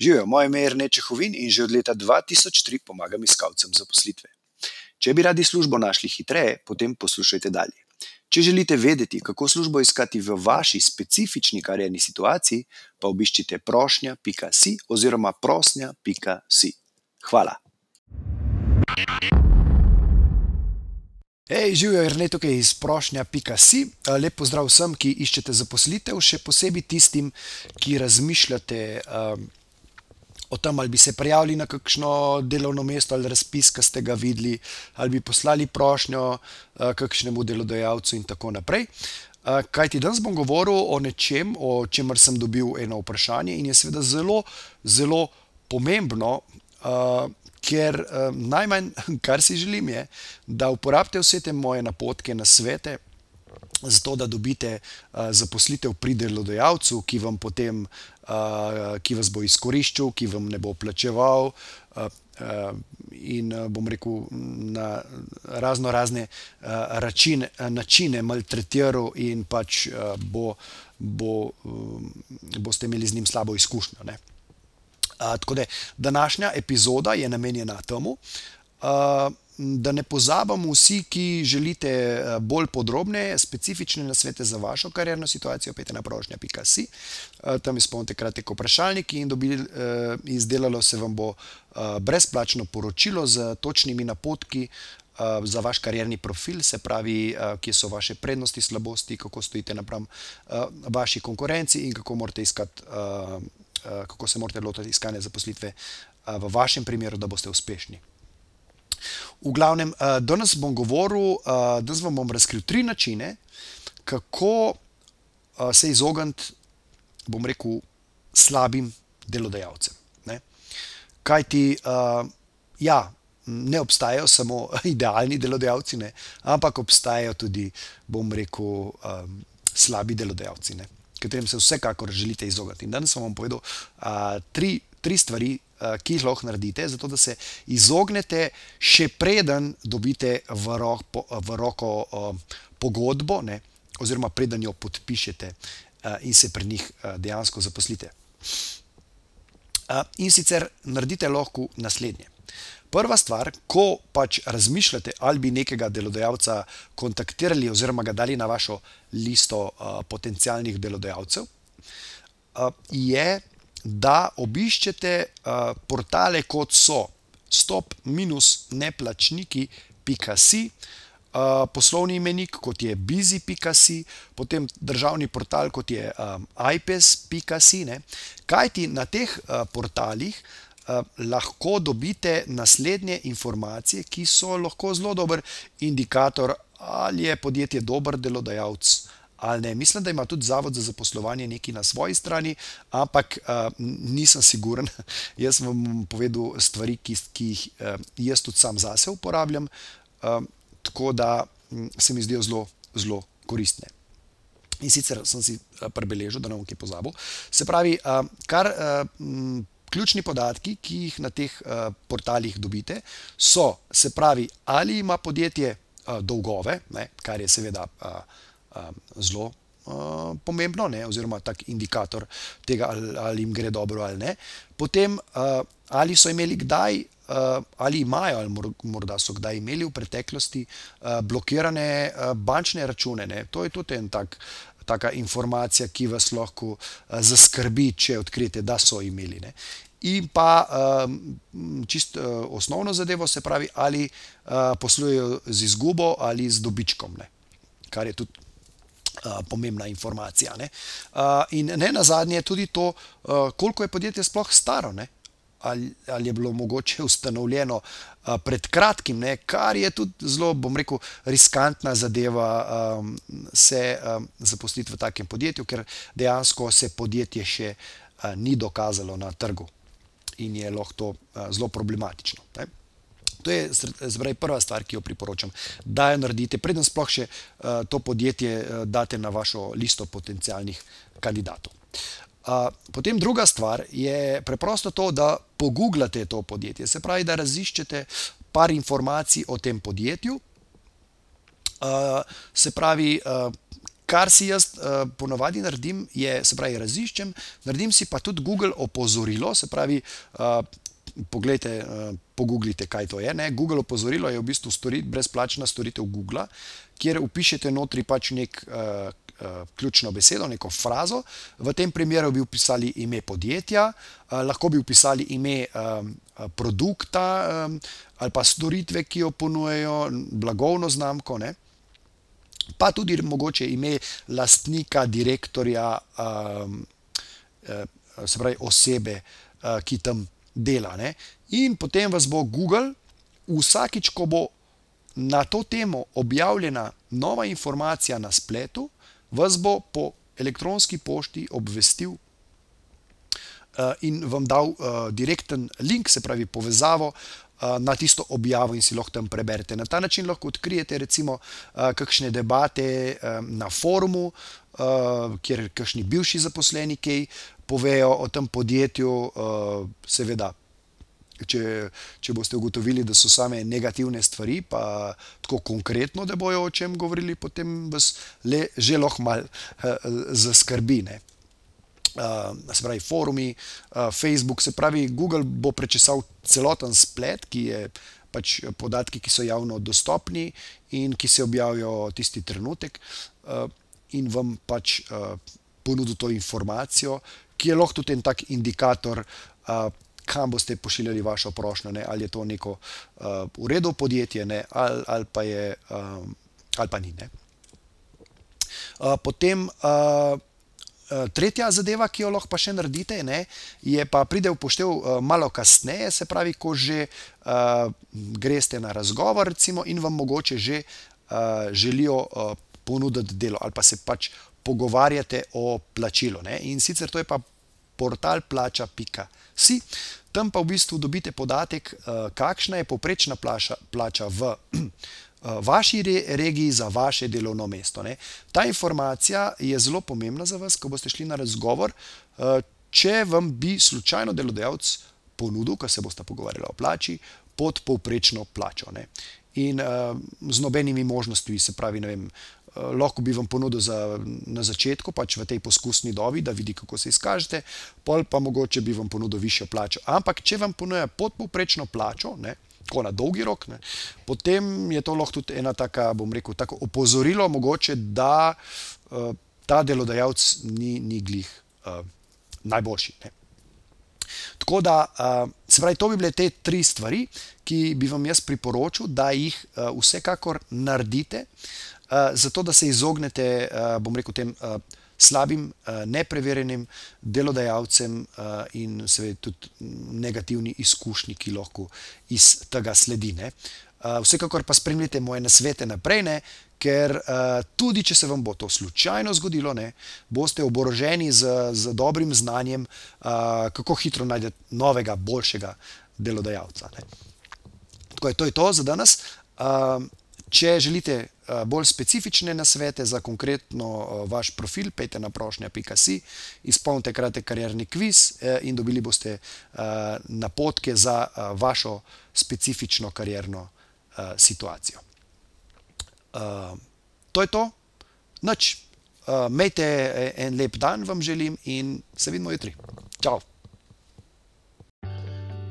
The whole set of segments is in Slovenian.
Živijo, moje ime je Rene Čehovin in že od leta 2003 pomagam iskalcem zaposlitve. Če bi radi službo našli hitreje, potem poslušajte dalje. Če želite vedeti, kako službo iskati v vaši specifični karjerni situaciji, pa obiščite prošnja.si oziroma prosnja.si. Hvala. Hej, živijo, je Rene tukaj iz prošnja.si. Lep pozdrav vsem, ki iščete zaposlitev, še posebej tistim, ki razmišljate. Um, o tem, ali bi se prijavili na kakšno delovno mesto ali razpis, ki ste ga videli, ali bi poslali prošnjo uh, kakšnemu delodajalcu in tako naprej. Uh, Kaj ti danes bom govoril o nečem, o čemer sem dobil eno vprašanje in je seveda zelo, zelo pomembno. Uh, Ker eh, najmanj, kar si želim, je, da uporabite vse te moje napotke na svete, zato da dobite uh, zaposlitev pri delodajalcu, ki vam potem, uh, ki vas bo izkoriščal, ki vam ne bo plačeval. Uh, in bom rekel, na razno razne račine, načine maltretiral, in pač bo, bo, boste imeli z njim slabo izkušnjo. Uh, tako da današnja epizoda je namenjena temu. Da ne pozabimo vsi, ki želite eh, bolj podrobne, specifične nasvete za vašo karjerno situacijo, pejte na prošnja.si, eh, tam izpolnite kratek vprašalnik in dobili, eh, izdelalo se vam bo brezplačno poročilo z točnimi napotki. Za vaš karjerni profil, se pravi, kje so vaše prednosti, slabosti, kako stojite napram vaši konkurenci in kako, iskati, kako se morate lotiti iskanja zaposlitve v vašem primeru, da boste uspešni. V glavnem, uh, danes bom govoril, uh, danes vam bom razkril tri načine, kako uh, se izogniti, bom rekel, slabim delodajalcem. Ne? Kaj ti, ja, ne obstajajo samo idealni delodajalci, ne? ampak obstajajo tudi, bom rekel, slabi delodajalci, katerim se vsekakor želite izogniti. In danes vam bom povedal tri, tri stvari, Eh, ki jih lahko naredite, zato da se izognete, še preden dobite v, ro v roko uh, pogodbo, ne, oziroma preden jo podpišete uh, in se pri njih dejansko zaposlite. In sicer naredite lahko naslednje. Prva stvar, ko pač razmišljate, ali bi nekega delodajalca kontaktirali, oziroma ga dali na vašo listo uh, potencijalnih delodajalcev, uh, je da obiščete uh, portale kot so stop-neplačniki.si, uh, poslovni imenik kot je busy.si, potem državni portal kot je um, ipes.si. Kaj ti na teh uh, portalih lahko dobite naslednje informacije, ki so lahko zelo dober indikator, ali je podjetje dober delodajalec ali ne. Mislim, da ima tudi Zavod za zaposlovanje nekaj na svoji strani, ampak uh, nisem siguren. jaz vam bom povedal stvari, ki, ki jih uh, jaz tudi sam zase uporabljam, uh, tako da um, se mi zdijo zelo, zelo koristne. In sicer sem si prebeležil, da ne bom kaj pozabil. Se pravi, uh, kar. Uh, Ključni podatki, ki jih na teh uh, portalih dobite, so, se pravi, ali ima podjetje uh, dolgove, ne, kar je seveda uh, zelo uh, pomembno, ne? oziroma tak indikator tega, ali, ali jim gre dobro ali ne. Potem, uh, ali so imeli kdaj, uh, ali imajo, ali morda so kdaj imeli v preteklosti uh, blokirane uh, bančne račune. Ne? To je tudi en tak. Taka informacija, ki vas lahko zaskrbi, če odkrijete, da so imeli. Ne. In pa um, čisto osnovno zadevo, se pravi, ali poslujejo z izgubo ali z dobičkom, ne. kar je tudi pomembna informacija. Ne? Uh, in ne na zadnje tudi to, uh, koliko je podjetje sploh staro. Ali, ali je bilo mogoče ustanovljeno uh, pred kratkim, ne? kar je tudi zelo, bom rekel, riskantna zadeva, um, se um, zaposliti v takem podjetju, ker dejansko se podjetje še uh, ni dokazalo na trgu in je lahko to uh, zelo problematično. Ne? To je zbraj prva stvar, ki jo priporočam, da jo naredite, preden sploh še uh, to podjetje uh, date na vašo listo potencijalnih kandidatov. Uh, potem druga stvar je preprosto to, da pogooglate to podjetje, se pravi, da raziščete par informacij o tem podjetju, uh, se pravi, uh, kar si jaz uh, ponavadi naredim, je, se pravi, raziščem, naredim si pa tudi Google opozorilo, se pravi. Uh, Poglejte, pogooglite, kaj to je. Ne? Google opozorilo je v bistvu storit, brezplačna storitev Google, kjer upišete notri pač nek uh, ključno besedo, neko frazo. V tem primeru bi upisali ime podjetja, lahko bi upisali ime um, produkta um, ali pa storitve, ki jo ponujejo, blagovno znamko. Ne? pa tudi mogoče ime lastnika, direktorja, um, se pravi osebe, uh, ki tam dela. Ne? In potem vas bo Google vsakič, ko bo na to temo objavljena nova informacija na spletu, vas bo po elektronski pošti obvestil. In vam dal uh, direkten link, se pravi povezavo na tisto objavo in si lahko tam preberete. Na ta način lahko odkrijete, recimo, kakšne debate na forumu, kjer kakšni bivši zaposleni kaj povejo o tem podjetju, seveda. Če, če boste ugotovili, da so same negativne stvari, pa tako konkretno, da bojo o čem govorili, potem vas le že lahko malo zaskrbi. Ne? uh, se pravi, forumi, uh, Facebook, se pravi, Google bo prečesal celoten splet, ki je pač podatki, ki so javno dostopni in ki se objavijo tisti trenutek, uh, in vam pač uh, ponudil to informacijo, ki je lahko tudi en tak indikator. Uh, Kam boste pošiljali vašo prošnjo, ne? ali je to neko uh, uredno podjetje, ali, ali, pa je, um, ali pa ni. Uh, potem uh, tretja zadeva, ki jo lahko pa še naredite, ne, je pa pride v poštev malo kasneje, se pravi, ko že uh, greste na razgovor, recimo, in vam mogoče že uh, želijo uh, ponuditi delo ali pa se pač pogovarjate o plačilu. Ne. In sicer to je pa portal plača.si. Tam pa v bistvu dobite podatek, uh, kakšna je poprečna plača, plača v Eh, vaši regiji za vaše delovno mesto. Ne. Ta informacija je zelo pomembna za vas, ko boste šli na razgovor. Eh, če vam bi slučajno delodajalec ponudil, ko se boste pogovarjali o plači, pod povprečno plačo. Ne. In uh, z nobenimi možnostmi, se pravi, vem, lahko bi vam ponudil za, na začetku, pač v tej poskusni dobi, da vidi, kako se izkažete, pol pa mogoče bi vam ponudil višjo plačo. Ampak, če vam ponuja podpovprečno plačo, ne, tako na dolgi rok, ne, potem je to lahko tudi ena taka, bom rekel, tako opozorilo, mogoče, da uh, ta delodajalec ni, ni glih uh, najboljši. Ne. Tako da, uh, se pravi, to bi bile te tri stvari, ki bi vam jaz priporočil, da jih uh, vsekakor naredite, uh, zato da se izognete, uh, bom rekel, tem. Uh, slabim, eh, nepreverjenim delodajalcem eh, in seveda tudi negativni izkušnji, ki lahko iz tega sledi. Eh, vsekakor pa spremljite moje nasvete naprej, ne, ker tudi če se vam bo to slučajno zgodilo, ne, boste oboroženi z, z dobrim znanjem, kako hitro najdete novega, boljšega delodajalca. Tako je to, je to za danes. Če želite eh, bolj specifične nasvete za konkretno eh, vaš profil, pejte na prošnja.si, izpolnite kratek karjerni kviz eh, in dobili boste napotke za vašo specifično karjerno situacijo. To je to. Noč, imejte en lep dan, vam želim in se vidimo jutri. Čau!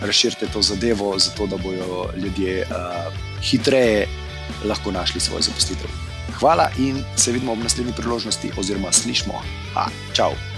razširite to zadevo, zato da bodo ljudje uh, hitreje lahko našli svoj zaposlitev. Hvala in se vidimo ob naslednji priložnosti, oziroma slišmo. Ha, čau!